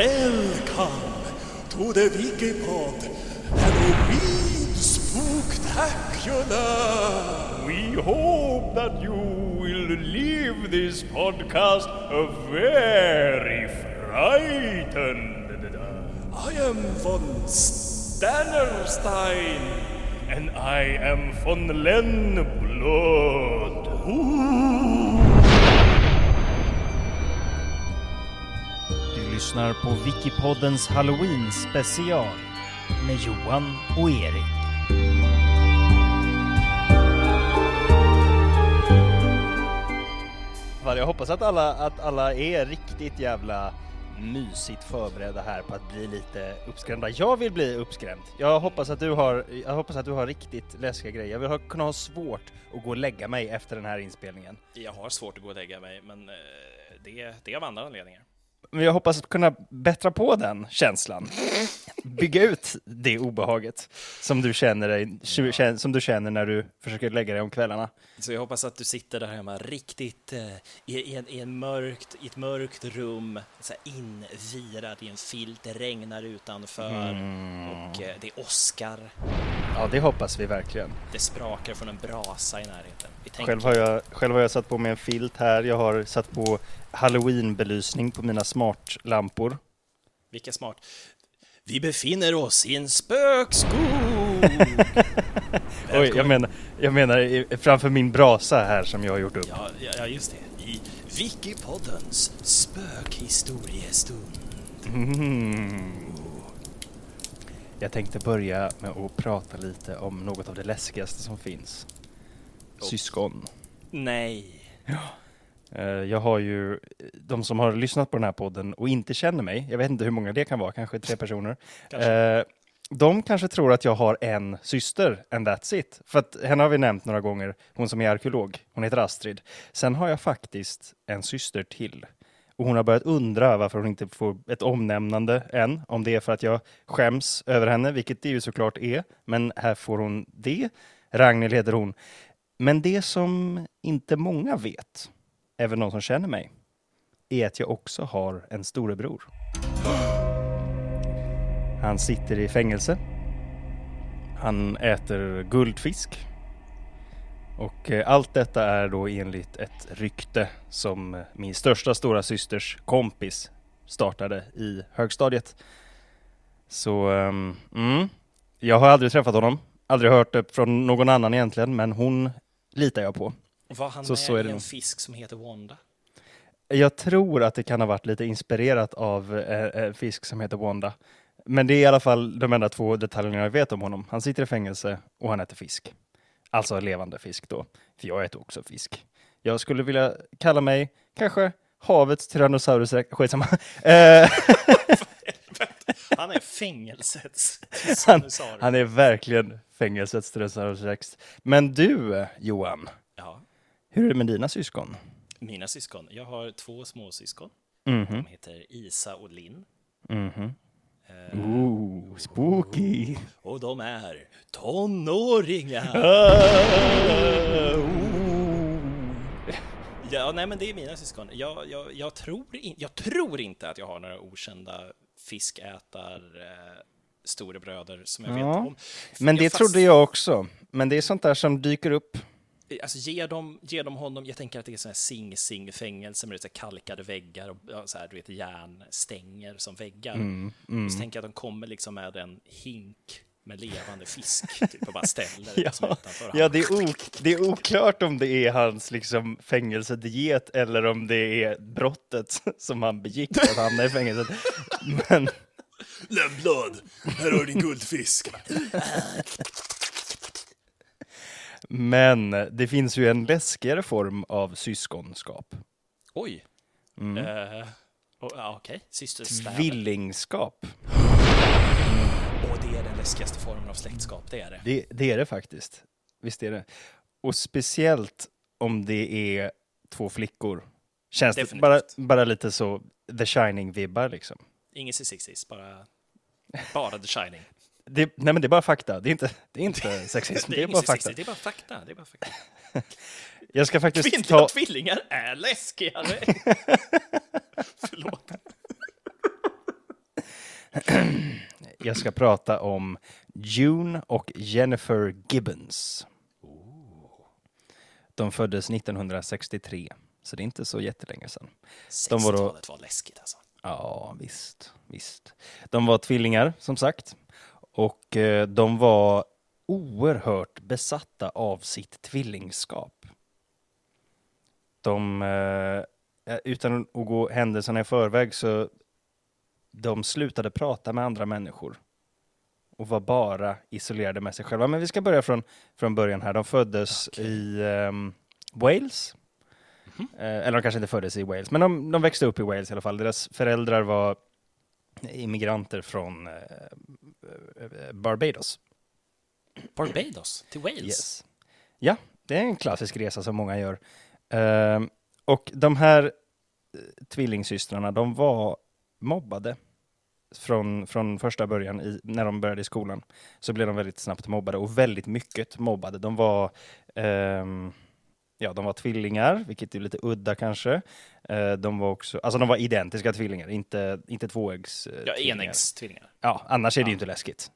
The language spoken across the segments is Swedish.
Welcome to the Wikipod Halloween Spooktacular! We hope that you will leave this podcast a very frightened. I am von Stannerstein. And I am von Lennblad. Du lyssnar på Wikipoddens Halloween special med Johan och Erik. Fan, Jag hoppas att alla, att alla är riktigt jävla mysigt förberedda här på att bli lite uppskrämda. Jag vill bli uppskrämd. Jag hoppas att du har, jag hoppas att du har riktigt läskiga grejer. Jag vill ha, kunna ha svårt att gå och lägga mig efter den här inspelningen. Jag har svårt att gå och lägga mig, men eh, det, det är av andra anledningar. Men jag hoppas att kunna bättra på den känslan. Bygga ut det obehaget som du känner, dig, som du känner när du försöker lägga dig om kvällarna. Så jag hoppas att du sitter där hemma riktigt eh, i, i, en, i, en mörkt, i ett mörkt rum, så här invirad i en filt, det regnar utanför och eh, det åskar, Ja, det hoppas vi verkligen. det sprakar från en brasa i närheten. Själv har, jag, själv har jag satt på mig en filt här. Jag har satt på halloweenbelysning på mina smartlampor. Vilka smart. Vi befinner oss i en spökskog! Oj, jag menar, jag menar framför min brasa här som jag har gjort upp. Ja, ja, just det. I Wikipoddens spökhistoriestund. Mm. Jag tänkte börja med att prata lite om något av det läskigaste som finns. Syskon. Nej. Eh, Jag har ju, de som har lyssnat på den här podden och inte känner mig, jag vet inte hur många det kan vara, kanske tre personer. Kanske. Eh, De kanske tror att jag har en syster, and that's it. För att henne har vi nämnt några gånger, hon som är arkeolog. Hon heter Astrid. Sen har jag faktiskt en syster till. Och hon har börjat undra varför hon inte får ett omnämnande än. Om det är för att jag skäms över henne, vilket det ju såklart är. Men här får hon det. Ragnhild heter hon. Men det som inte många vet, även de som känner mig, är att jag också har en storebror. Han sitter i fängelse. Han äter guldfisk. Och eh, allt detta är då enligt ett rykte som eh, min största stora systers kompis startade i högstadiet. Så, ehm, mm. Jag har aldrig träffat honom, aldrig hört det från någon annan egentligen, men hon litar jag på. Var han Så- med så är i en fisk som heter Wanda? Jag tror att det kan ha varit lite inspirerat av eh, en fisk som heter Wanda. Men det är i alla fall de enda två detaljerna jag vet om honom. Han sitter i fängelse och han äter fisk. Alltså levande fisk då. För jag äter också fisk. Jag skulle vilja kalla mig kanske havets Tyrannosaurus rex. Skitsamma. Eh, Han är fängelsets han, han är verkligen fängelsets Tyrannosaurus rex. Men du, Johan, Ja, hur är det med dina syskon? mina syskon. Jag har två småsyskon. Mhm, De heter Isa och Linn. mhm. Eh, Ooh, spooky. och de är tonåringar. Ja, nej men det är mina syskon. Jag, jag, jag, tror, in, jag tror inte att jag har några okända fiskätar eh, storebröder som jag vet Ja, om. Men det Jag fast- trodde jag också. Men det är sånt där som dyker upp. Alltså ge dem, ge dem honom, jag tänker att det är sån här Sing Sing fängelse med lite så kalkade väggar och ja, så här, du vet, järnstänger som väggar. Mm, Och så tänker jag att de kommer liksom med en hink med levande fisk typ, och bara ställer det liksom Ja, utanför. ja det, är ok- det är oklart om det är hans liksom, fängelsediet eller om det är brottet som han begick för att hamna i fängelset. Men Lämblad, här har du din guldfisk. Men det finns ju en läskigare form av syskonskap. Oj! Mm. Ja, Okej, systersstäv. Tvillingskap. Och det är den läskigaste formen av släktskap, det är det. Det, det är det faktiskt. Visst är det. Och speciellt om det är två flickor. Känns det Definitivt. bara, bara lite så The Shining-vibbar liksom. Inget sexistiskt, bara, bara the shining. Det, nej men det är bara fakta. Det är inte, det är inte sexism, det är, inget bara fakta. det är bara fakta. Det är bara fakta. Jag ska faktiskt Kvinnliga ta... tvillingar är läskigare. Förlåt. Jag ska prata om June och Jennifer Gibbons. De föddes 1963, så det är inte så jättelänge sedan. De var då- 60-talet var läskigt alltså. Ja, visst, visst. De var tvillingar, som sagt. Och eh, de var oerhört besatta av sitt tvillingskap. De, eh, utan att gå händelserna i förväg, så de slutade prata med andra människor och var bara isolerade med sig själva. Men vi ska börja från, från början här. De föddes i ehm, Wales. Eh, eller de kanske inte föddes i Wales, men de, de växte upp i Wales i alla fall. Deras föräldrar var immigranter från eh, eh, Barbados. Barbados till Wales. Yes. Ja, det är en klassisk resa som många gör. Ehm, och de här eh, tvillingsystrarna, de var mobbade från, från första början i, när de började i skolan. Så blev de väldigt snabbt mobbade och väldigt mycket mobbade. De var, ehm, ja, de var tvillingar, vilket är lite udda kanske. Eh, de var också, alltså de var identiska tvillingar, inte, inte tvåeggs eh, Ja, tvillingar. enäggstvillingar. Ja, annars är det ju inte läskigt.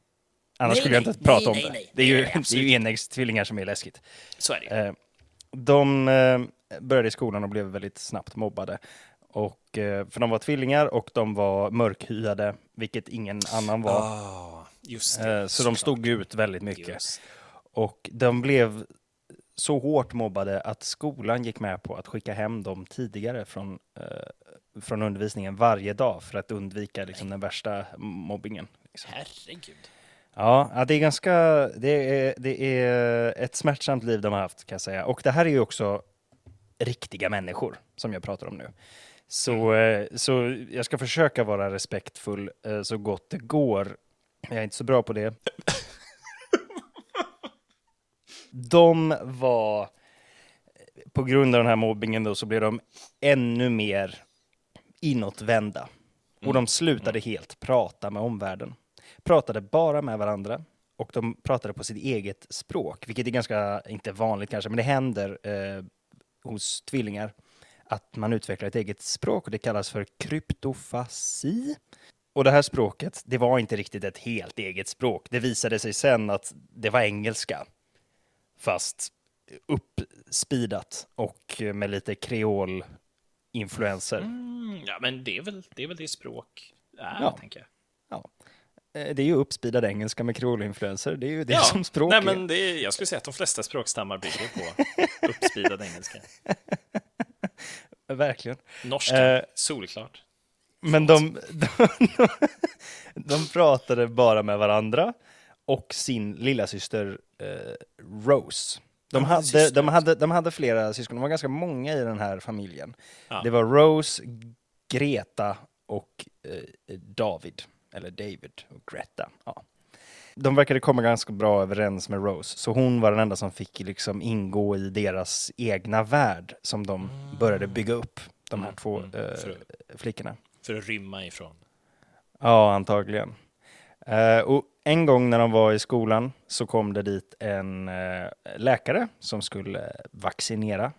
Annars Nej, skulle jag nej, inte prata nej, om nej, det. nej. Det är ju, Nej, det är ju enäggstvillingar som är läskigt. Så är det. Eh, de eh, började i skolan och blev väldigt snabbt mobbade. Och, för de var tvillingar och de var mörkhyade, vilket ingen annan var. Ah, just det. Eh, så de stod ut väldigt mycket. Just. Och de blev så hårt mobbade att skolan gick med på att skicka hem dem tidigare från, eh, från undervisningen varje dag för att undvika liksom, den värsta mobbingen. Liksom. Herregud. Ja, ja, det är ganska, det är, det är ett smärtsamt liv de har haft kan jag säga. Och det här är ju också riktiga människor som jag pratar om nu. Så, eh, så jag ska försöka vara respektfull eh, så gott det går. Jag är inte så bra på det. De var, på grund av den här mobbingen då, så blev de ännu mer inåtvända. Och de slutade helt prata med omvärlden. Pratade bara med varandra och de pratade på sitt eget språk, vilket är ganska, inte vanligt kanske, men det händer eh, hos tvillingar att man utvecklar ett eget språk och det kallas för kryptofasi. Och det här språket, det var inte riktigt ett helt eget språk. Det visade sig sen att det var engelska, fast uppspeedat och med lite kreol-influenser. Mm, ja, men det är väl det, är väl det språk är, Ja. tänker jag. Ja. Eh, Det är ju uppspeedad engelska med kreol-influenser. Det är ju det ja. som språk Nej, är. men det är, jag skulle säga att de flesta språkstammar bygger på uppspeedad engelska. Verkligen. Norska, Eh, solklart. Men de, de, de pratade bara med varandra och sin lilla syster eh, Rose. De hade, de, också. hade, de hade flera syskon, de var ganska många i den här familjen. Ja. Det var Rose, Greta och eh, David, eller David och Greta. Ja. De verkade komma ganska bra överens med Rose, så hon var den enda som fick liksom ingå i deras egna värld som de började bygga upp, de här Mm, två mm, eh, för- flickorna. För att rymma ifrån. Ja, antagligen. Eh, och en gång när de var i skolan så kom det dit en eh, läkare som skulle vaccinera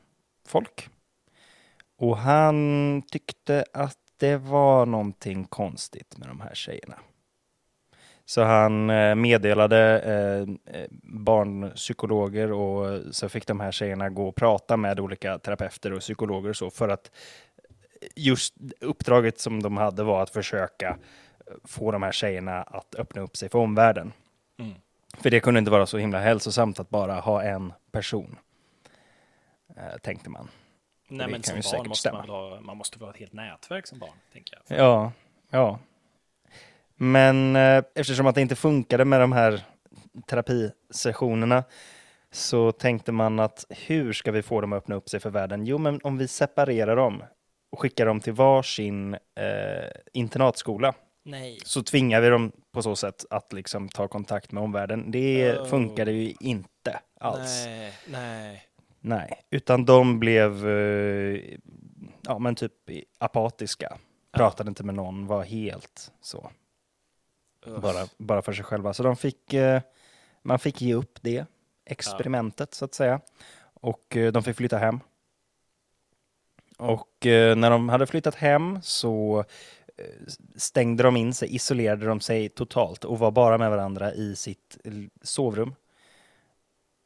folk. Och han tyckte att det var någonting konstigt med de här tjejerna. Så han eh, meddelade eh, barnpsykologer och så fick de här tjejerna gå och prata med olika terapeuter och psykologer och så för att just uppdraget som de hade var att försöka få de här tjejerna att öppna upp sig för omvärlden. Mm. För det kunde inte vara så himla hälsosamt att bara ha en person, eh, tänkte man. Nej, men som barn måste stämma. man, ha, man måste ha ett helt nätverk som barn, tänker jag. Ja, ja. Men eh, eftersom att det inte funkade med de här terapisessionerna så tänkte man att hur ska vi få dem att öppna upp sig för världen? Jo, men om vi separerar dem och skickar dem till varsin eh, internatskola Nej. så tvingar vi dem på så sätt att liksom ta kontakt med omvärlden. Det Oh. funkade ju inte alls. Nej, nej. Nej, utan de blev eh, ja, men typ apatiska. Pratade inte med någon, var helt så. Uff. Bara, bara för sig själva. Så de fick, eh, man fick ge upp det experimentet så att säga. Och eh, de fick flytta hem. Och när de hade flyttat hem så stängde de in sig, isolerade de sig totalt och var bara med varandra i sitt sovrum.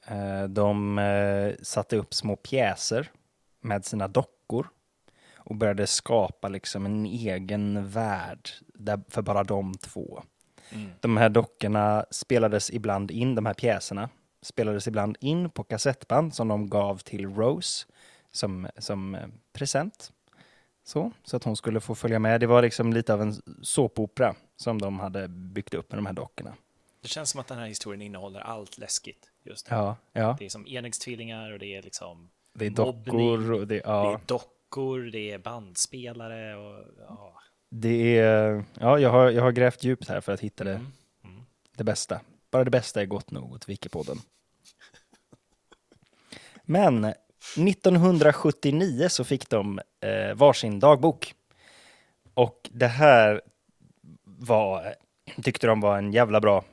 Eh, De eh, satte upp små pjäser med sina dockor och började skapa liksom en egen värld där, för bara de två. De här dockorna spelades ibland in, de här pjäserna, spelades ibland in på kassettband som de gav till Rose som, som eh, present. Så, så att hon skulle få följa med. Det var liksom lite av en såpopera som de hade byggt upp med de här dockorna. Det känns som att den här historien innehåller allt läskigt just nu. Ja, ja. Det är som enäggstvillingar och det är liksom Det är dockor och det, det ja, är dockor, det är bandspelare och ja. det är... Ja, jag har, jag har grävt djupt här för att hitta det, Mm. det bästa. Bara det bästa är gott nog åt Wikipodden. Men 1979 så fick de eh, varsin dagbok. Och det här var, tyckte de var en jävla bra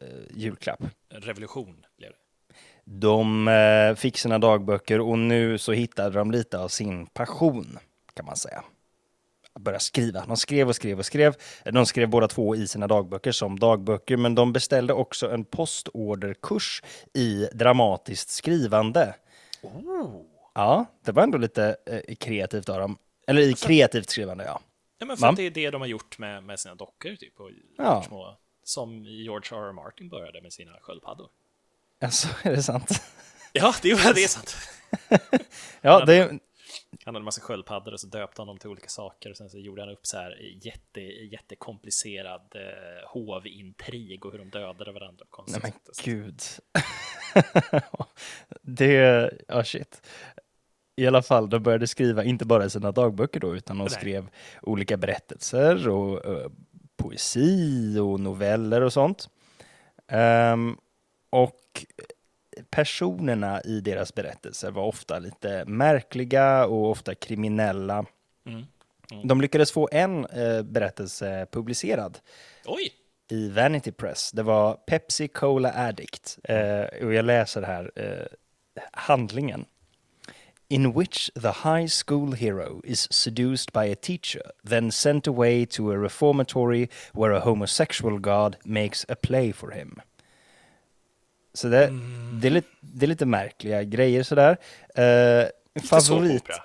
eh, julklapp. Revolution blev det. De eh, fick sina dagböcker och nu så hittade de lite av sin passion, kan man säga. Att börja skriva. De skrev och skrev och skrev. De skrev båda två i sina dagböcker som dagböcker, men de beställde också en postorderkurs i dramatiskt skrivande. Ja, det var ändå lite eh, kreativt av dem. Eller i kreativt skrivande, ja. Ja, men för att det är det de har gjort med, med sina dockor, typ. Och Ja. små, som George R. R. Martin började med sina sköldpaddor. Alltså, är det sant? Ja, det är, det är sant. Ja, det, Han hade en massa sköldpaddor och så döpte han dem till olika saker och sen så gjorde han upp så här jätte, jättekomplicerad eh, hovintrig och hur de dödade varandra på Nej konstigt men gud. det, ja shit. I alla fall, de började skriva inte bara sina dagböcker då, utan de Nej. skrev olika berättelser och eh, poesi och noveller och sånt. Ehm, och personerna i deras berättelser var ofta lite märkliga och ofta kriminella. Mm. De lyckades få en eh, berättelse publicerad Oj! i Vanity Press. Det var Pepsi Cola Addict. Eh, och jag läser här eh, handlingen. In which the high school hero is seduced by a teacher, then sent away to a reformatory where a homosexual god makes a play for him. Så det, det, är, lite, det är lite märkliga grejer sådär. Eh, favorit. Såpopera.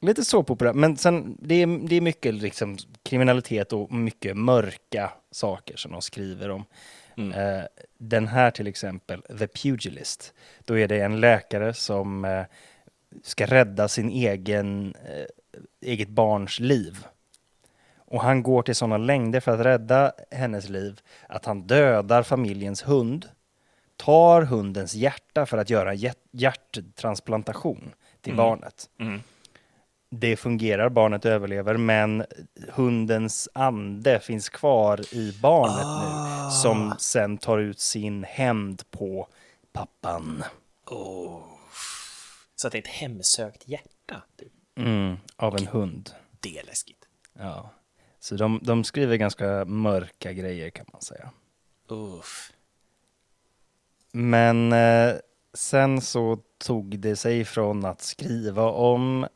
Lite såpopera, men sen det är, det är mycket liksom kriminalitet och mycket mörka saker som de skriver om. Eh, den här till exempel, The Pugilist, då är det en läkare som eh, ska rädda sin egen, eh, eget barns liv. Och han går till sådana längder för att rädda hennes liv att han dödar familjens hund, tar hundens hjärta för att göra hjärt- hjärttransplantation till barnet Mm. det fungerar, barnet överlever, men hundens ande finns kvar i barnet nu, som sen tar ut sin hämnd på pappan. Så att det är ett hemsökt hjärta. Typ. Mm, av en hund. Det är läskigt. Ja. Så de, de skriver ganska mörka grejer kan man säga. Uff. Men eh, sen så tog det sig från att skriva om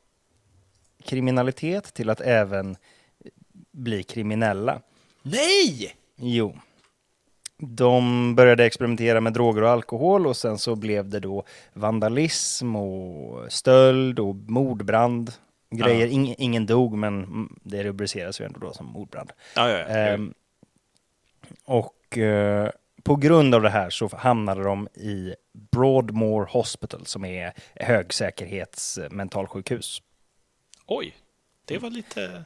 kriminalitet till att även bli kriminella. Nej! Jo. De började experimentera med droger och alkohol och sen så blev det då vandalism och stöld och mordbrand. Grejer. Ja. Ing, ingen dog, men det rubriceras ju ändå då som mordbrand. Ja, ja. Ehm, och eh, på grund av det här så hamnade de i Broadmoor Hospital som är högsäkerhets mentalsjukhus. Oj, det var lite...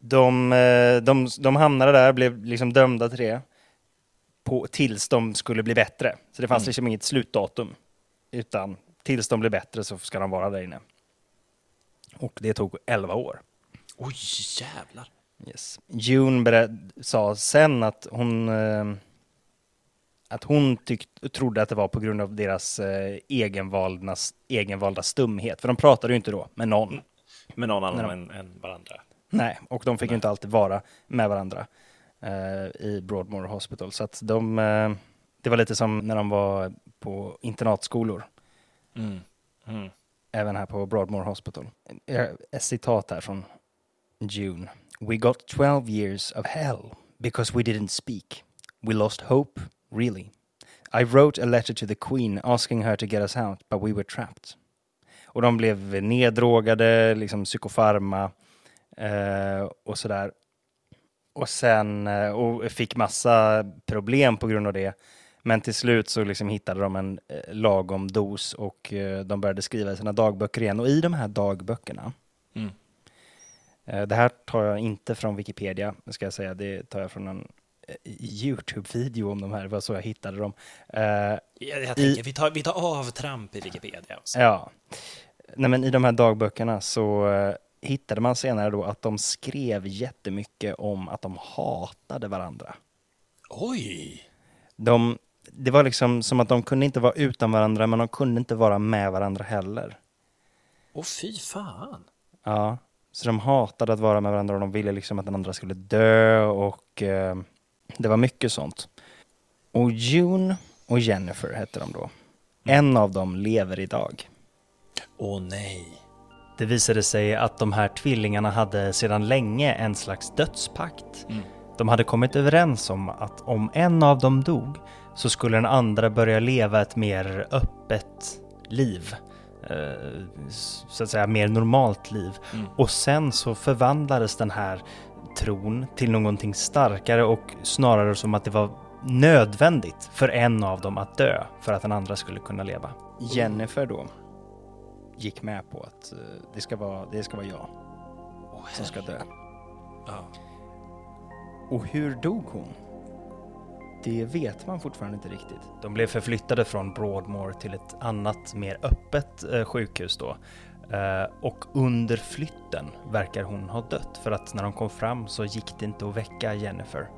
De, eh, de, de hamnade där, blev liksom dömda till det på, tills de skulle bli bättre. Så det fanns liksom inget slutdatum. Utan tills de blir bättre så ska de vara där inne. Och det tog 11 år. Oj, jävlar. Yes. June sa sen att hon, eh, att hon tyckt, trodde att det var på grund av deras eh, egenvalda, egenvalda stumhet. För de pratade ju inte då med någon. Med någon annan än, än varandra. Nej, och de fick ju inte alltid vara med varandra eh, i Broadmoor Hospital. Så att de, eh, det var lite som när de var på internatskolor, Mm. Mm. även här på Broadmoor Hospital. Eh, Ett citat här från June. We got 12 years of hell because we didn't speak. We lost hope, really. I wrote a letter to the Queen asking her to get us out, but we were trapped. Och de blev neddrogade, liksom psykofarma eh, och sådär. Och sen eh, och fick massa problem på grund av det. Men till slut så liksom hittade de en eh, lagom dos och eh, de började skriva i sina dagböcker igen. Och i de här dagböckerna, Mm. det här tar jag inte från Wikipedia, ska jag säga, det tar jag från en Youtube-video om de här, det var så jag hittade dem. Eh, Jag, jag tänker, vi, tar, vi tar avtramp i Wikipedia. Också. Ja. Nej, men I de här dagböckerna så eh, hittade man senare då att de skrev jättemycket om att de hatade varandra. Oj! De, det var liksom som att de kunde inte vara utan varandra, men de kunde inte vara med varandra heller. Åh fy fan! Ja, så de hatade att vara med varandra och de ville liksom att den andra skulle dö och eh, det var mycket sånt. Och June och Jennifer hette de då. En av dem lever idag. Åh nej. Det visade sig att de här tvillingarna hade sedan länge en slags dödspakt. De hade kommit överens om att om en av dem dog så skulle den andra börja leva ett mer öppet liv. Eh, Så att säga mer normalt liv. Och sen så förvandlades den här tron till någonting starkare och snarare som att det var nödvändigt för en av dem att dö för att den andra skulle kunna leva. Jennifer då gick med på att eh, det ska vara, det ska vara jag Åh, som ska dö. Ja. Och hur dog hon? Det vet man fortfarande inte riktigt. De blev förflyttade från Broadmoor till ett annat, mer öppet eh, sjukhus då. Eh, och under flytten verkar hon ha dött för att när de kom fram så gick det inte att väcka Jennifer.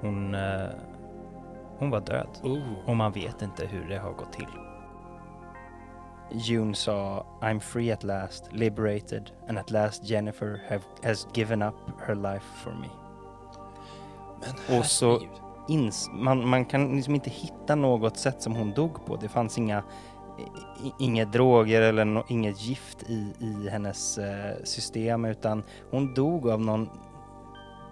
Hon, eh, hon var död Oh. och man vet inte hur det har gått till. June sa I'm free at last, liberated and at last Jennifer have, has given up her life for me. Men Och så- ins man, man kan liksom inte hitta något sätt som hon dog på. Det fanns inga, inga droger eller no, inget gift i, i hennes eh, system utan hon dog av någon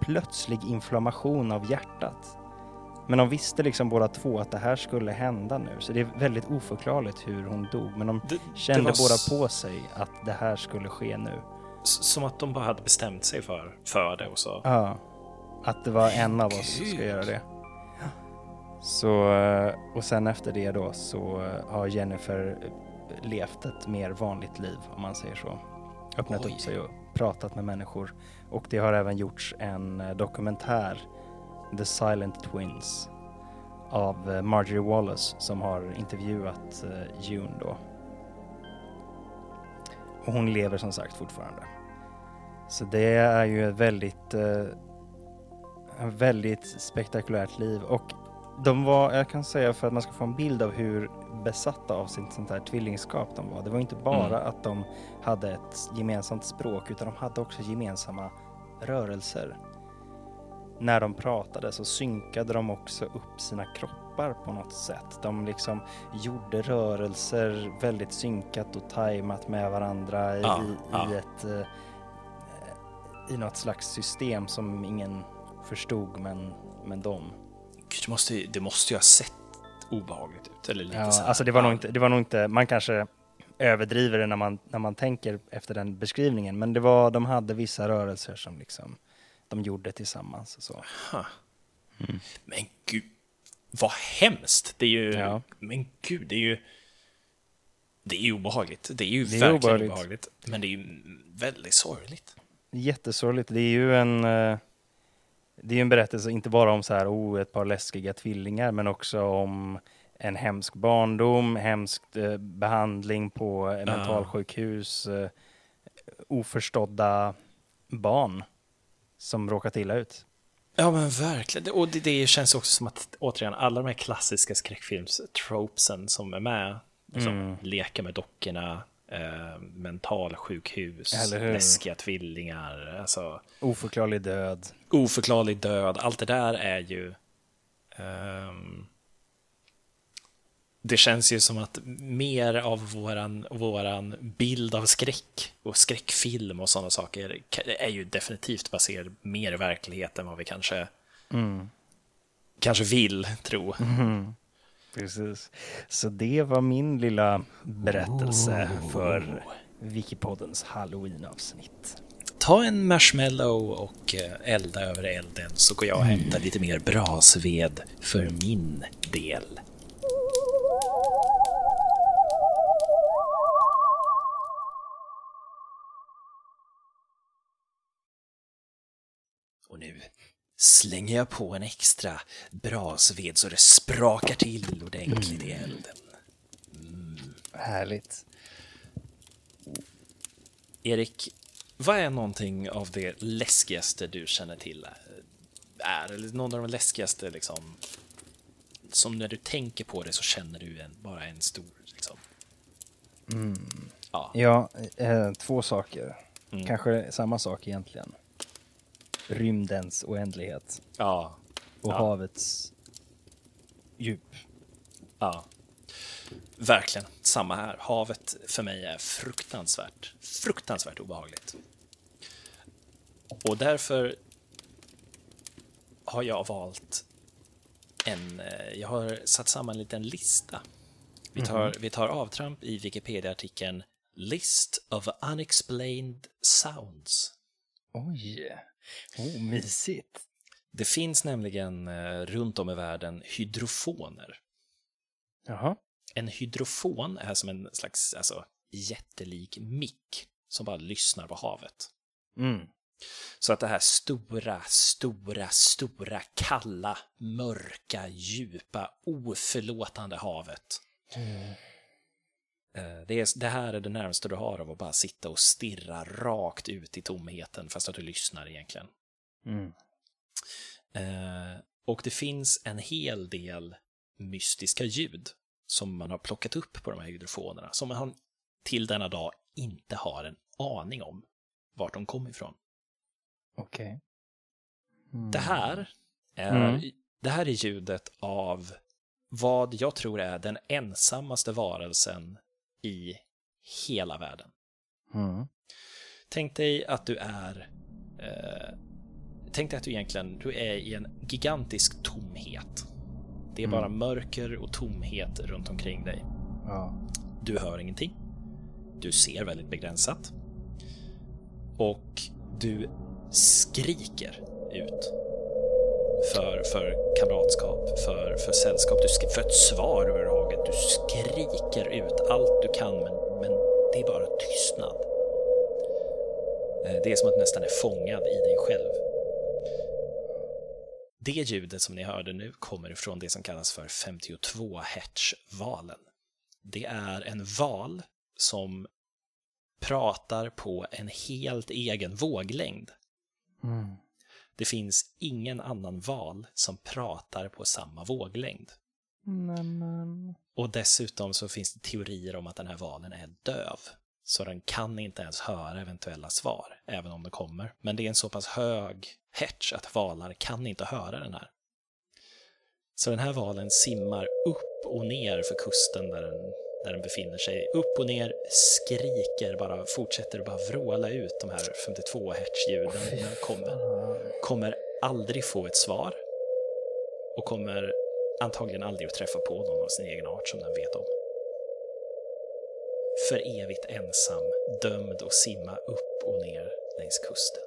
plötslig inflammation av hjärtat. Men de visste liksom båda två att det här skulle hända nu så det är väldigt oförklarligt hur hon dog men de Det, kände det båda på sig att det här skulle ske nu. Som att de bara hade bestämt sig för, för det och så. Ja, att det var en av oss som ska göra det. Så, eh, och sen efter det då så eh, har Jennifer eh, levt ett mer vanligt liv om man säger så. Öppnat Oj. upp sig och pratat med människor. Och det har även gjorts en dokumentär, The Silent Twins, av Marjorie Wallace som har intervjuat June då. Och hon lever som sagt fortfarande. Så det är ju ett väldigt, eh, väldigt spektakulärt liv och de var, jag kan säga för att man ska få en bild av hur besatta av sitt sånt här tvillingskap de var. Det var inte bara Mm. att de hade ett gemensamt språk utan de hade också gemensamma rörelser. När de pratade så synkade de också upp sina kroppar på något sätt. De liksom gjorde rörelser väldigt synkat och tajmat med varandra i, Ja, i, i ett eh, i något slags system som ingen förstod men, men de. Gud, det, måste, ju- det måste ju ha sett obehagligt ut. Eller lite Ja, så här. alltså det var, nog inte, det var nog inte, man kanske överdriver det när man, när man tänker efter den beskrivningen, men det var, de hade vissa rörelser som liksom de gjorde tillsammans. Och så. Ha. Men gud, vad hemskt! Det är ju... Ja. Men gud, det är ju... Det är ju obehagligt. Det är ju Det är verkligen obehagligt. obehagligt. Men det är ju väldigt sorgligt. Jättesorgligt. Det är ju en, eh, det är ju en berättelse inte bara om så här, oh, ett par läskiga tvillingar, men också om en hemsk barndom, hemsk eh, behandling på eh, mentalsjukhus, eh, oförstådda barn som råkat illa ut. Ja, men verkligen. Och det, det känns också som att, återigen, alla de här klassiska skräckfilmstropesen som är med, liksom, Mm. leka med dockorna, eh, mentalsjukhus, läskiga tvillingar, alltså. Oförklarlig död. oförklarlig död, allt det där är ju... ehm, Det känns ju som att mer av våran, våran bild av skräck och skräckfilm och sådana saker är ju definitivt baserad mer i verkligheten än vad vi kanske, kanske vill tro. Precis. Så det var min lilla berättelse för Wikipoddens halloween-avsnitt. Ta en marshmallow och eh, elda över elden så går jag och hämtar lite mer brasved för min del. Och nu slänger jag på en extra brasved så det sprakar till ordentligt i elden. Härligt. Erik, vad är någonting av det läskigaste du känner till är? Eller någon av de läskigaste liksom, som när du tänker på det så känner du en, bara en stor liksom. Ja, Ja, eh, två saker. Mm. Kanske samma sak egentligen. Rymdens oändlighet ja, och Ja. havets djup. ja. Verkligen, samma här. Havet för mig är fruktansvärt, fruktansvärt obehagligt. Och därför har jag valt en, eh, jag har satt samman en liten lista. Vi tar, vi tar avtramp i Wikipedia-artikeln List of unexplained sounds. Oj, oh, mysigt. Det finns nämligen eh, runt om i världen hydrofoner. Jaha. En hydrofon är som en slags alltså, jättelik mick som bara lyssnar på havet. Mm. Så att det här stora, stora, stora, kalla, mörka, djupa, oförlåtande havet. Eh, Det, är, det här är det närmaste du har av att bara sitta och stirra rakt ut i tomheten fast att du lyssnar egentligen. Mm. Eh, och det finns en hel del mystiska ljud som man har plockat upp på de här hydrofonerna som man till denna dag inte har en aning om vart de kommer ifrån. Okej. Det här är, Mm. det här är ljudet av vad jag tror är den ensammaste varelsen i hela världen. Mm. Tänk dig att du är eh, Tänk dig att du egentligen du är i en gigantisk tomhet. Det är bara mörker och tomhet runt omkring dig. Ja. Du hör ingenting. Du ser väldigt begränsat. Och du skriker ut. För, för kamratskap, för, för sällskap, du för ett svar överhuvudtaget. Du skriker ut allt du kan, men, men det är bara tystnad. Eh, det är som att du nästan är fångad i dig själv. Det ljudet som ni hörde nu kommer ifrån det som kallas för 52 hertz-valen. Det är en val som pratar på en helt egen våglängd. Mm. Det finns ingen annan val som pratar på samma våglängd. Nämen. Och dessutom så finns det teorier om att den här valen är döv. Så den kan inte ens höra eventuella svar, även om det kommer. Men det är en så pass hög hertz att valar kan inte höra den här. Så den här valen simmar upp och ner för kusten där den, där den befinner sig. Upp och ner, skriker, bara fortsätter bara vråla ut de här 52 hertz-ljuden. Den kommer, kommer aldrig få ett svar och kommer antagligen aldrig att träffa på någon av sin egen art som den vet om. För evigt ensam, dömd att simma upp och ner längs kusten.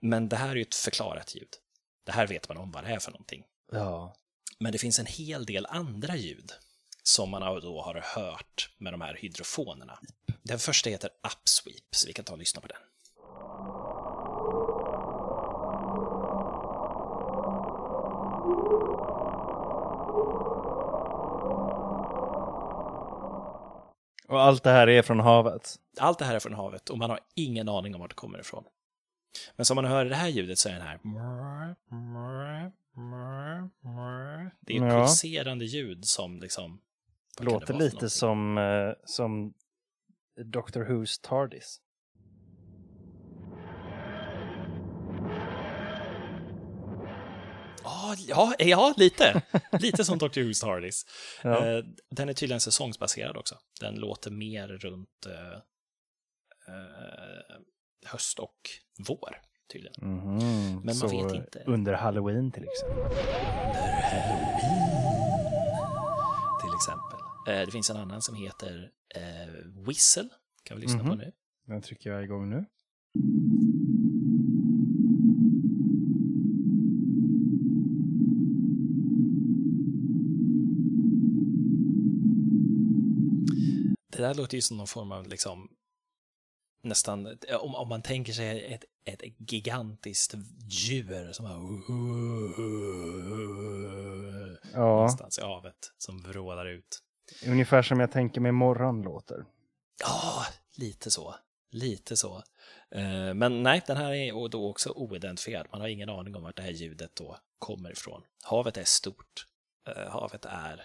Men det här är ju ett förklarat ljud. Det här vet man om vad det är för någonting. Ja. Men det finns en hel del andra ljud som man då har hört med de här hydrofonerna. Den första heter Upsweep, så vi kan ta och lyssna på den. Och allt det här är från havet. Allt det här är från havet och man har ingen aning om vart det kommer ifrån. Men som man hör det här ljudet så är den här... Det är ett Ja. pulserande ljud som liksom... Låter lite som, eh, som Doctor Who's TARDIS. Ja, Ja, ja, ja lite. Lite som Dr. Who's TARDIS. Ja. Eh, Den är tydligen säsongsbaserad också. Den låter mer runt eh, eh, höst och vår, tydligen. Mhm, man så vet inte. Under halloween till exempel. Till exempel. Eh, Det finns en annan som heter eh, Whistle. Kan vi lyssna på Mhm. nu. Den trycker jag igång nu. Det där låter ju som någon form av liksom nästan, om, om man tänker sig ett, ett gigantiskt djur som har Ja, någonstans i havet som vrålar ut. ungefär som jag tänker mig morgon låter. Ja, lite så. Lite så. Eh, Men nej, den här är då också oidentifierad. Man har ingen aning om vart det här ljudet då kommer ifrån. Havet är stort. Eh, Havet är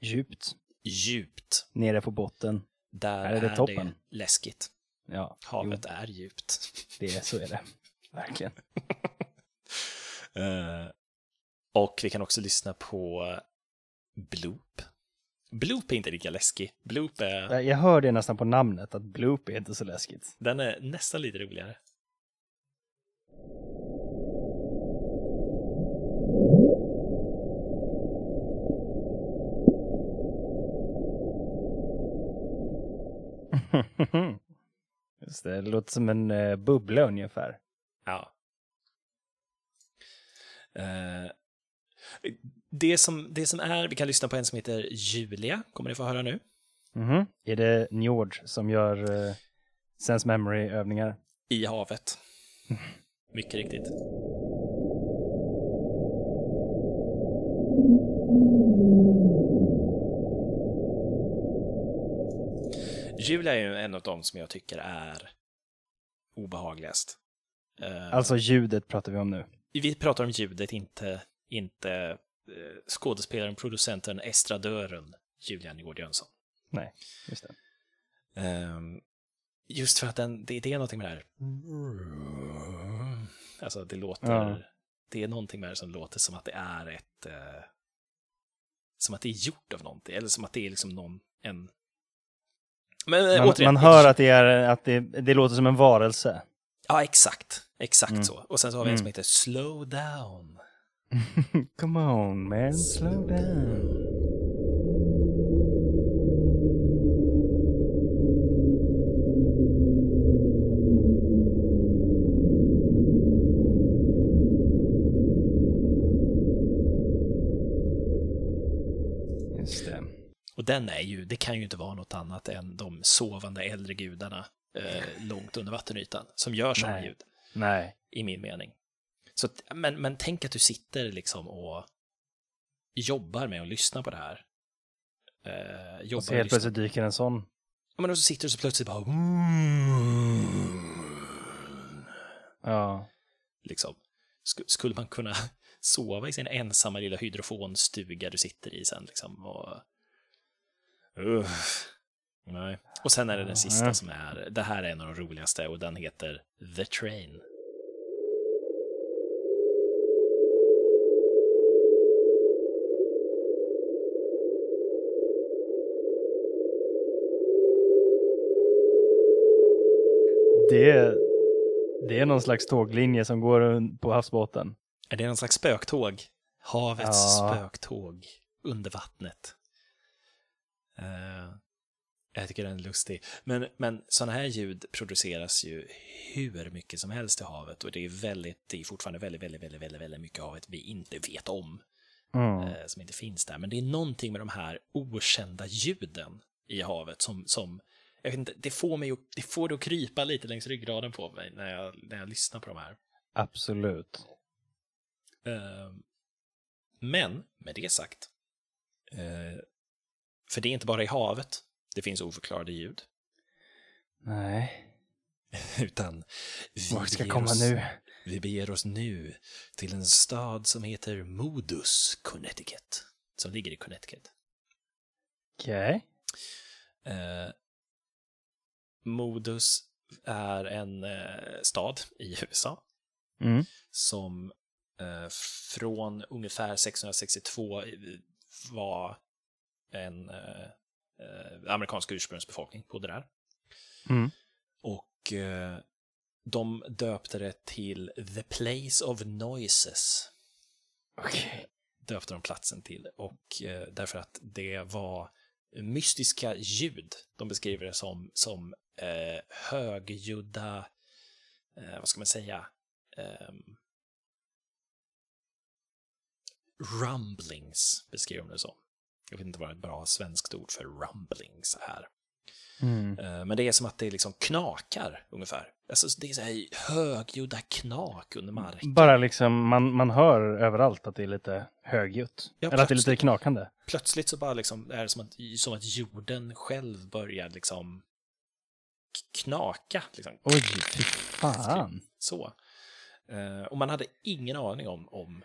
Djupt, djupt. nere på botten. Där Här är det är toppen. det läskigt. Ja, Havet är djupt. jo, det, så är det. Verkligen. Eh, och vi kan också lyssna på Bloop. Bloop är inte lika läskig. Bloop är, Jag- Jag hör det nästan på namnet, att bloop är inte så läskigt. den är nästan lite roligare. Just det, det låter som en uh, bubbla ungefär. Ja. Eh, det, som, det som är, vi kan lyssna på en som heter Julia, kommer ni få höra nu. Mhm. Är det Njord som gör uh, Sense Memory-övningar? I havet. Mycket riktigt. Julia är ju en av dem som jag tycker är obehagligast. Eh, Alltså ljudet pratar vi om nu. vi pratar om ljudet, inte, inte eh, skådespelaren, producenten, estradören Julia Nygård Jönsson. Nej, just det. Ehm, just för att den, det, det är någonting med det här. Alltså det låter, Ja. det är någonting med det som låter som att det är ett, eh, som att det är gjort av någonting, eller som att det är liksom någon, en... Men eh, Man, återigen, man hör att, det, är, att det, det låter som en varelse. Ja, exakt. Exakt Mm. så. Och sen så har vi en som Mm. heter Slow Down. Come on man, slow down. Den är ju, det kan ju inte vara något annat än de sovande äldre gudarna eh, långt under vattenytan som gör sådana Nej. ljud. Nej. i min mening. Så, men, men tänk att du sitter liksom och jobbar med att lyssna på det här. Eh, jobbar Och så helt plötsligt dyker en sån. Ja, men och så sitter du så plötsligt bara... Ja. Liksom. Sk- Skulle man kunna sova i sin ensamma lilla hydrofonstuga du sitter i sen liksom? Och... Uff. Nej. Och sen är det den sista som är, det här är en av de roligaste och den heter The Train. Det, det är någon slags tåglinje som går på havsbotten. Är det någon slags spöktåg? Havets Ja. spöktåg under vattnet. Eh, jag tycker den är lustig. Men, men sådana här ljud produceras ju hur mycket som helst i havet och det är, väldigt, det är fortfarande väldigt, väldigt, väldigt, väldigt, väldigt mycket havet vi inte vet om, Mm. eh, som inte finns där. Men det är någonting med de här okända ljuden i havet som, som jag vet inte, det får mig att, det får det att krypa lite längs ryggraden på mig när jag, när jag lyssnar på de här. Absolut. Eh, Men, med det sagt, eh, för det är inte bara i havet det finns oförklarade ljud, Nej. utan vi Vart ska komma oss, nu? Vi beger oss nu till en stad som heter Modus, Connecticut, som ligger i Connecticut. Okej. Eh, Modus är en eh, stad i USA Mm. som eh, från ungefär 662 var en eh, eh, amerikansk ursprungsbefolkning bodde där. Mm. Och eh, de döpte det till The Place of Noises. Okej. Döpte de platsen till. Och eh, därför att det var mystiska ljud. De beskriver det som, som eh, högljudda, eh, vad ska man säga, Ehm, rumblings beskriver de det som. Jag vet inte vad ett bra svenskt ord för rumblings är. Mm. Eh, Men det är som att det liksom knakar ungefär. Alltså, det är så här högljudda knak under marken. Bara liksom, man, man hör överallt att det är lite högljutt. Ja, Eller att det är lite knakande. Plötsligt så bara liksom är det som att, som att jorden själv börjar liksom knaka. Liksom. Oj, fy fan. Så. Eh, och man hade ingen aning om, om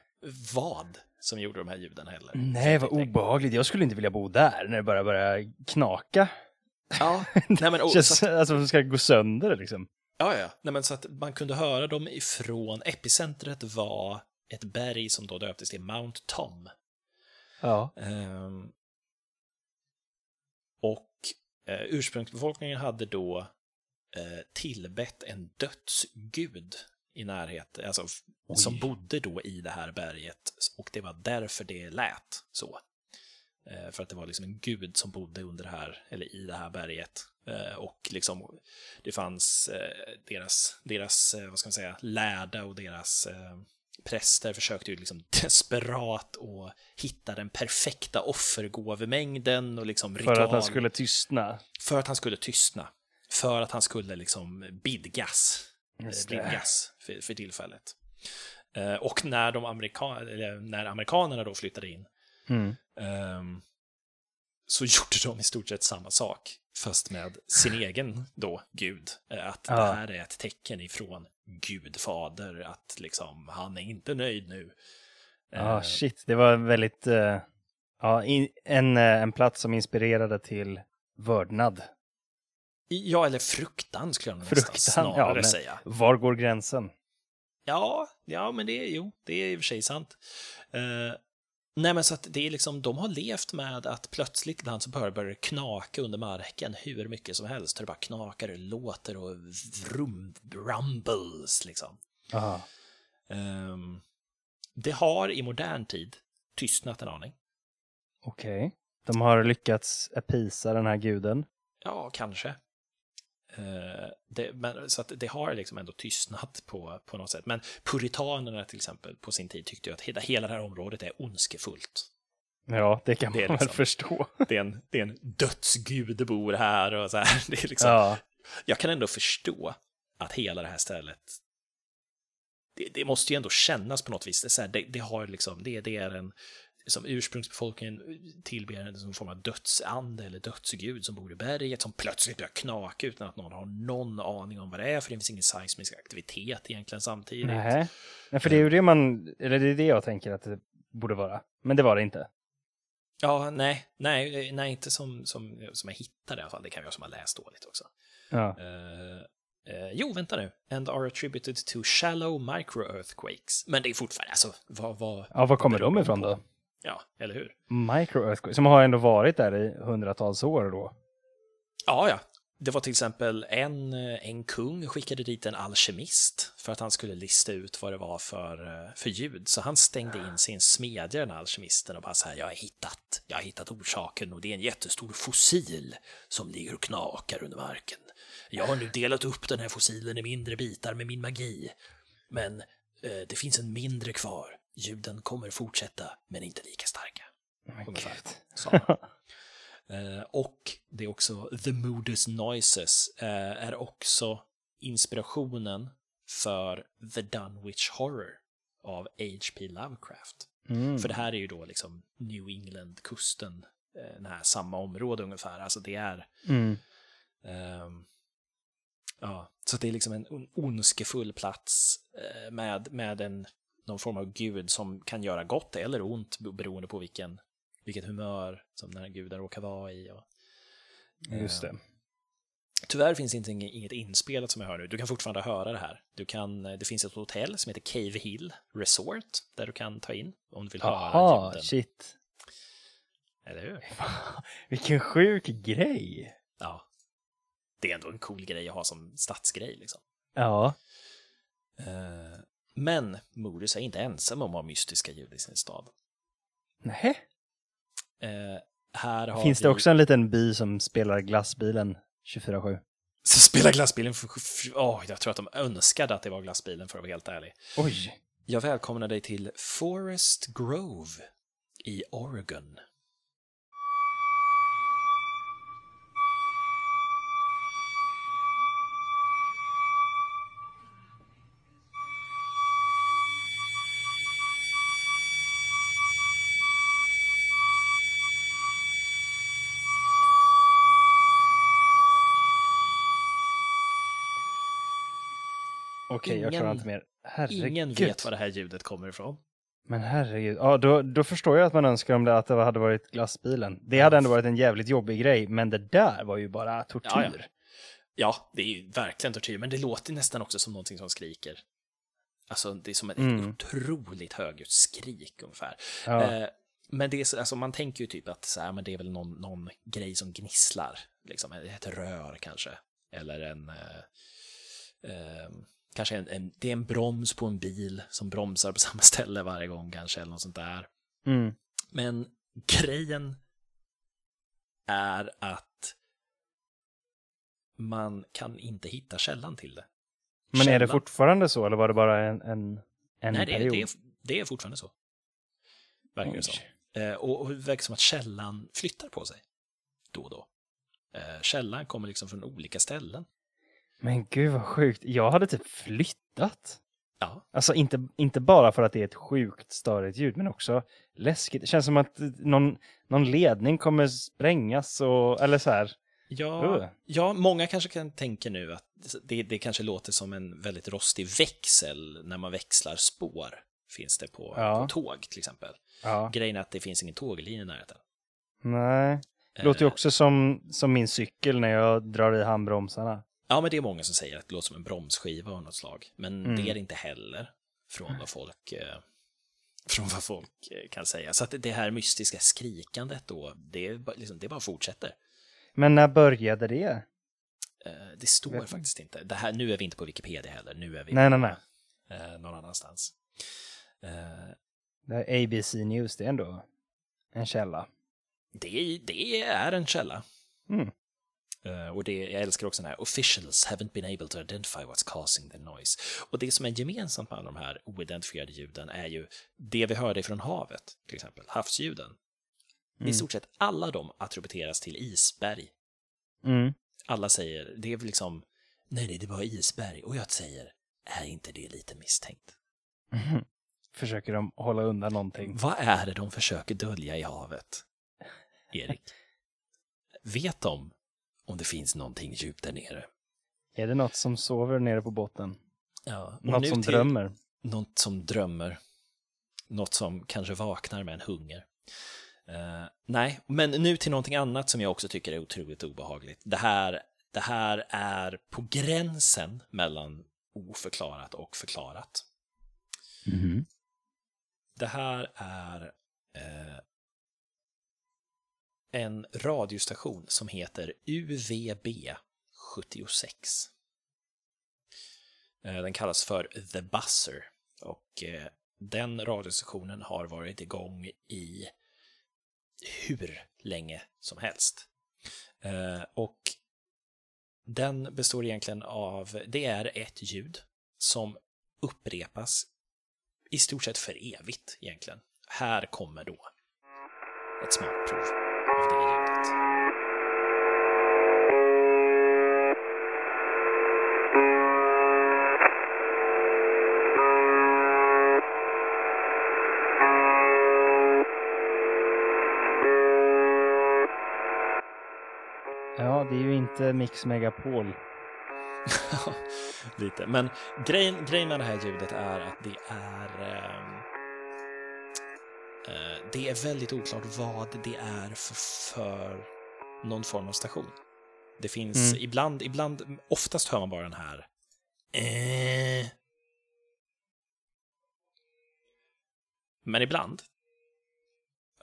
vad som gjorde de här ljuden heller. Nej, vad obehagligt. Jag skulle inte vilja bo där när det bara börjar knaka. Ja, nej men, så Känns, att, alltså, det ska gå sönder liksom. ja, ja. Nej, men så att man kunde höra dem ifrån, epicentret var ett berg som då döptes till Mount Tom. Ja. Ehm, och eh, ursprungsbefolkningen hade då eh, tillbett en dödsgud i närheten, alltså Oj. som bodde då i det här berget och det var därför det lät så. Eh, för att det var liksom en gud som bodde under det här, eller i det här berget. Eh, och liksom, det fanns eh, deras, deras eh, vad ska man säga, lärda och deras eh, präster försökte ju liksom desperat att hitta den perfekta offergåvemängden och liksom För ritual. att han skulle tystna. För att han skulle tystna. För att han skulle liksom bidgas. Just eh, för, för tillfället. Eh, och när, de amerika när amerikanerna då flyttade in Mm. ehm, så gjorde de i stort sett samma sak. Fast med sin egen då gud. Eh, Att Ja. det här är ett tecken ifrån Gud fader. Att liksom han är inte nöjd nu. Ja, Eh, shit. Det var väldigt... eh, ja, in, en, eh, en plats som inspirerade till vördnad. Ja, eller fruktan skulle jag nog nästan Fruktan, snarare ja, säga. var går gränsen? Ja, ja, men det är jo, det är i och för sig sant. Eh, nej, men så att det är liksom, de har levt med att plötsligt ibland så börjar det knaka under marken hur mycket som helst. Det bara knakar, det låter och vrum, rumbles liksom. Ehm, det har i modern tid tystnat en aning. Okej. De har lyckats apisa den här guden. Ja, kanske. Eh, det, men, så det har liksom ändå tystnat på, på något sätt. Men puritanerna till exempel på sin tid tyckte ju att hela, hela det här området är ondskefullt. Ja, det kan man Det väl liksom- förstå. Det är en, det är en dödsgud bor här och så här. Det är liksom, Ja. Jag kan ändå förstå att hela det här stället det, det måste ju ändå kännas på något vis. Det, är så här, det, det har liksom, det, det är en som ursprungsbefolkningen tillber en som form av dödsande eller dödsgud som bor i berget som plötsligt börjar knaka utan att någon har någon aning om vad det är för det finns ingen seismisk aktivitet egentligen samtidigt. Nej. Nej, för det är ju det man, eller det är det jag tänker att det borde vara. Men det var det inte. Ja, nej, nej, nej, inte som, som, som jag hittade i alla fall. Det kan vara som har läst dåligt också. Ja. Eh, eh, jo, vänta nu. And are attributed to shallow micro-earthquakes. Men det är fortfarande, alltså, vad... vad Ja, var kommer de ifrån på? då? Ja, eller hur? Micro-earthquake, som har ändå varit där i hundratals år då. Ja, ja. Det var till exempel en, eh, en kung skickade dit en alkemist för att han skulle lista ut vad det var för, eh, för ljud. Så han stängde in sin smedja, den här alkemisten, och bara så här, jag har hittat, jag har hittat orsaken och det är en jättestor fossil som ligger och knakar under marken. Jag har nu delat upp den här fossilen i mindre bitar med min magi. Men eh, det finns en mindre kvar. Ljuden kommer fortsätta, men inte lika starka. Men Ungefär. sa. Eh, och det är också The Modus Noises eh, är också inspirationen för The Dunwich Horror av H.P. Lovecraft. Mm. För det här är ju då liksom New England-kusten, eh, här samma område ungefär. Alltså det är, Mm. ehm, ja, så det är liksom en on- ondskefull plats eh, med, med en, någon form av gud som kan göra gott eller ont beroende på vilken, vilket humör som den här guden råkar vara i. Och, Just det. Tyvärr finns inte ing- inget inspelat som jag hör nu. Du kan fortfarande höra det här. Du kan, det finns ett hotell som heter Cave Hill Resort där du kan ta in om du vill höra Jaha, ljuden. shit. Eller hur? Vilken sjuk grej. Ja. Det är ändå en cool grej att ha som stadsgrej liksom. Ja. Men Modus är inte ensam om att ha mystiska ljud i sin stad. Nej. Eh, Finns vi... det också en liten by som spelar glassbilen 24-7? Så spela glassbilen för... Åh, jag tror att de önskade att det var glassbilen för att vara helt ärlig. Oj. Jag välkomnar dig till Forest Grove i Oregon. Okej, jag Ingen- klarar inte mer. Herregud. Ingen vet var det här ljudet kommer ifrån. Men herregud. Ja, då, då förstår jag att man önskar om det att det hade varit glassbilen. Det hade ändå varit en jävligt jobbig grej, men det där var ju bara tortyr. Ja, ja. Ja, det är ju verkligen tortyr, men det låter nästan också som någonting som skriker. Alltså, det är som ett Mm. otroligt högljutt skrik ungefär. Ja. Eh, men det är så, alltså, man tänker ju typ att så här, men det är väl någon, någon grej som gnisslar, liksom ett rör kanske, eller en... Eh, eh, kanske en, en, det är en broms på en bil som bromsar på samma ställe varje gång kanske, eller något sånt där. Mm. Men grejen är att man kan inte hitta källan till det. Men är det fortfarande så, eller var det bara en, en, en Nej, det är, period? det, är, det är fortfarande så. Verkar det som. Eh, och, och det verkar som att källan flyttar på sig då och då. Eh, källan kommer liksom från olika ställen. Men gud vad sjukt. Jag hade typ flyttat. Ja, Alltså inte, inte bara för att det är ett sjukt störigt ljud, men också läskigt. Det känns som att någon, någon ledning kommer sprängas och, eller så här. ja, Uh. ja många kanske kan tänka nu att det, det kanske låter som en väldigt rostig växel när man växlar spår. Finns det på, Ja. på tåg till exempel. Ja. Grejen är att det finns ingen tåglinje i närheten. Nej. Det låter ju Eh, också som, som min cykel när jag drar i handbromsarna. Ja, men det är många som säger att det låter som en bromsskiva av något slag. Men Mm. det är det inte heller från vad folk, eh, från vad folk eh, kan säga. Så att det här mystiska skrikandet då, det, liksom, det bara fortsätter. Men när började det? Eh, det står Vet- faktiskt inte. Det här, nu är vi inte på Wikipedia heller, nu är vi Nej, nej, nej. Eh, någon annanstans. Det är ABC News, det är ändå en källa. det, det är en källa. Mm. Eh, och det, jag älskar också den här “Officials haven't been able to identify what's causing the noise”. Och det som är gemensamt med alla de här oidentifierade ljuden är ju det vi hörde från havet, till exempel havsljuden. I Mm. stort sett alla de attributeras till isberg. Mm. Alla säger, det är väl liksom, nej, nej, det var isberg. Och jag säger, är inte det lite misstänkt? Mhm. Försöker de hålla undan någonting? Vad är det de försöker dölja i havet? Erik? Vet de om det finns någonting djupt där nere? Är det något som sover nere på botten? Ja, Något som drömmer? Något som drömmer. Något som kanske vaknar med en hunger. Eh, nej, men nu till någonting annat som jag också tycker är otroligt obehagligt. Det här, det här är på gränsen mellan oförklarat och förklarat. Mhm. Det här är eh, en radiostation som heter UVB 76. Eh, den kallas för The Buzzer och eh, den radiostationen har varit igång i hur länge som helst. Eh, och den består egentligen av, det är ett ljud som upprepas i stort sett för evigt egentligen. Här kommer då ett smakprov av det ljudet. Ja, det är ju inte Mix Megapol. Lite. Men grejen, grejen med det här ljudet är att det är... eh, det är väldigt oklart vad det är för, för någon form av station. Det finns Mm. ibland, ibland, oftast hör man bara den här eh. Men ibland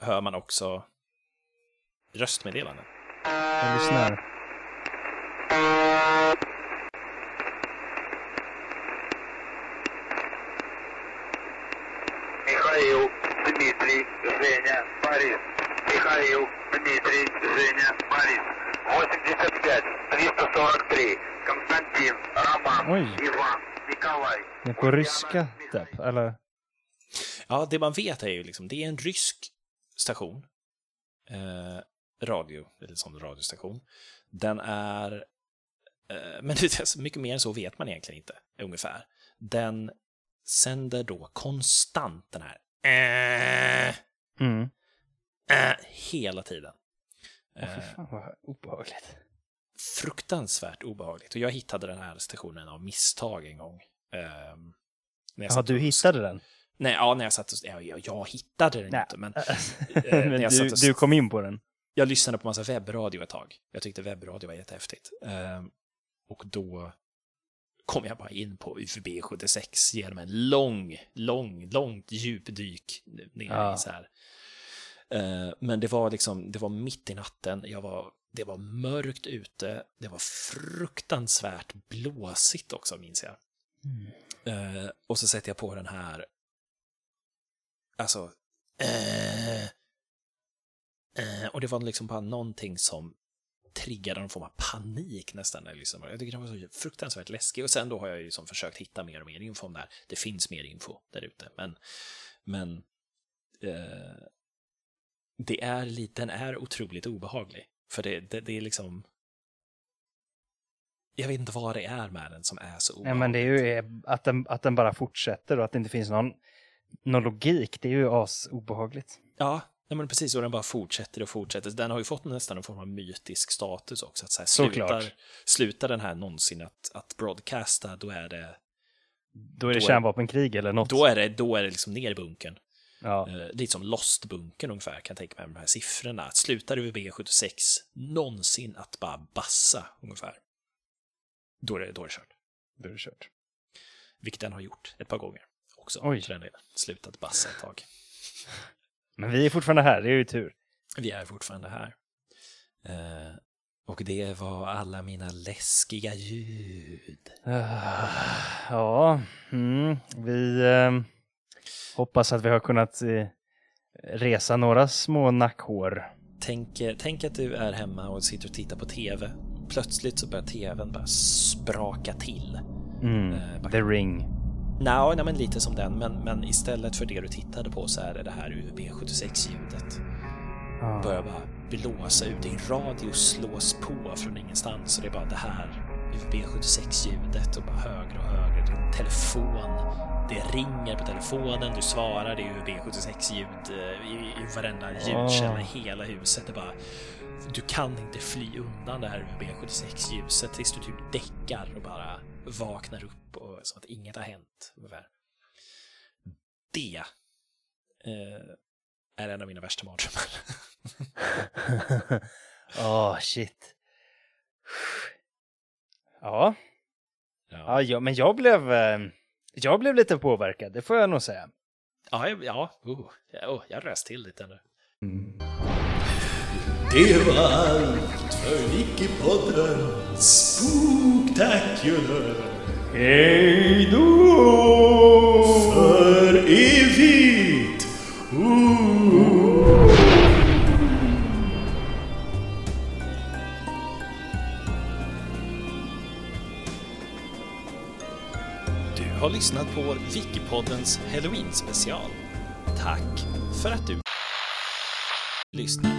hör man också röstmeddelanden. Jag lyssnar. Дмитрий, Женя, Борис. 85, 343, Константин, Роман, Oj. Ivan, Nikolaj. Ni är på ryska, typ, eller? Ja, det man vet är ju liksom, det är en rysk station. Eh, radio, eller sån radiostation. Den är... Eh, men mycket mer än så vet man egentligen inte, ungefär. Den sänder då konstant den här... Äh, mm. äh, hela tiden. Åh, Eh, fan vad obehagligt. fruktansvärt obehagligt. Och jag hittade den här stationen av misstag en gång. Ehm, när jag Ja, du hittade den? Nej, ja, när jag satt och... Ja, jag, jag hittade den Nej. inte, men Men när jag du, och- du kom in på den? jag lyssnade på massa webbradio ett tag. Jag tyckte webbradio var jättehäftigt. Ehm, och då kom jag bara in på UFB 76 genom en lång, lång, långt djupdyk ner Ja. i så här. Eh, men det var liksom, det var mitt i natten, jag var, det var mörkt ute, det var fruktansvärt blåsigt också minns jag. Eh, och så sätter jag på den här, alltså, eh, eh, och det var liksom bara någonting som triggade någon form av panik nästan. när jag tycker den var så fruktansvärt läskig. Och sen då har jag ju som försökt hitta mer och mer info om det här. Det finns mer info där ute, men, men eh, det är lite, den är otroligt obehaglig. För det, det, det är liksom... Jag vet inte vad det är med den som är så Nej, obehaglig. men det är ju att den, att den bara fortsätter och att det inte finns någon, någon logik. Det är ju as obehagligt. Ja, nej men precis. Och den bara fortsätter och fortsätter. Den har ju fått nästan en form av mytisk status också. Att så här, Såklart. slutar, slutar den här någonsin att, att broadcasta, då är det, Då är det Då är- kärnvapenkrig eller något. då är det, då är det liksom ner i bunkern. Ja. Eh, lite som Lost-bunkern ungefär, kan jag tänka mig med de här siffrorna. Att slutar UB76 någonsin att bara bassa ungefär, då är det, då är det kört. Då är det kört. Vilket den har gjort ett par gånger också. Oj. Den delen. Slutat bassa ett tag. Men vi är fortfarande här, det är ju tur. Vi är fortfarande här. Eh, och det var alla mina läskiga ljud. Ah, Ja, mm, vi eh, hoppas att vi har kunnat eh, resa några små nackhår. Tänk, eh, tänk att du är hemma och sitter och tittar på TV. Plötsligt så börjar TVn bara spraka till. Mm. Eh, The Ring. Nå, nej, men lite som den, men, men istället för det du tittade på så är det det här UB76-ljudet. Ah. Börjar bara blåsa ut. Din radio slås på från ingenstans och det är bara det här UB76-ljudet och bara högre och högre. Din telefon, det ringer på telefonen, du svarar, det är UB76-ljud eh, i, i varenda ljudkälla i hela huset. Det bara, du kan inte fly undan det här UB76-ljuset tills du typ däckar och bara vaknar upp och som att inget har hänt. Ungefär. Det eh, är en av mina värsta mardrömmar. Åh, shit. Ja. Ja, ja, men jag blev, eh, jag blev lite påverkad, det får jag nog säga. Ja, ja, oh, oh, jag röst till lite nu. Det var allt för Wikipodden Spooktacular. Hej då! För evigt! Lyssnat på Wikipoddens Halloween-special. Tack för att du lyssnar.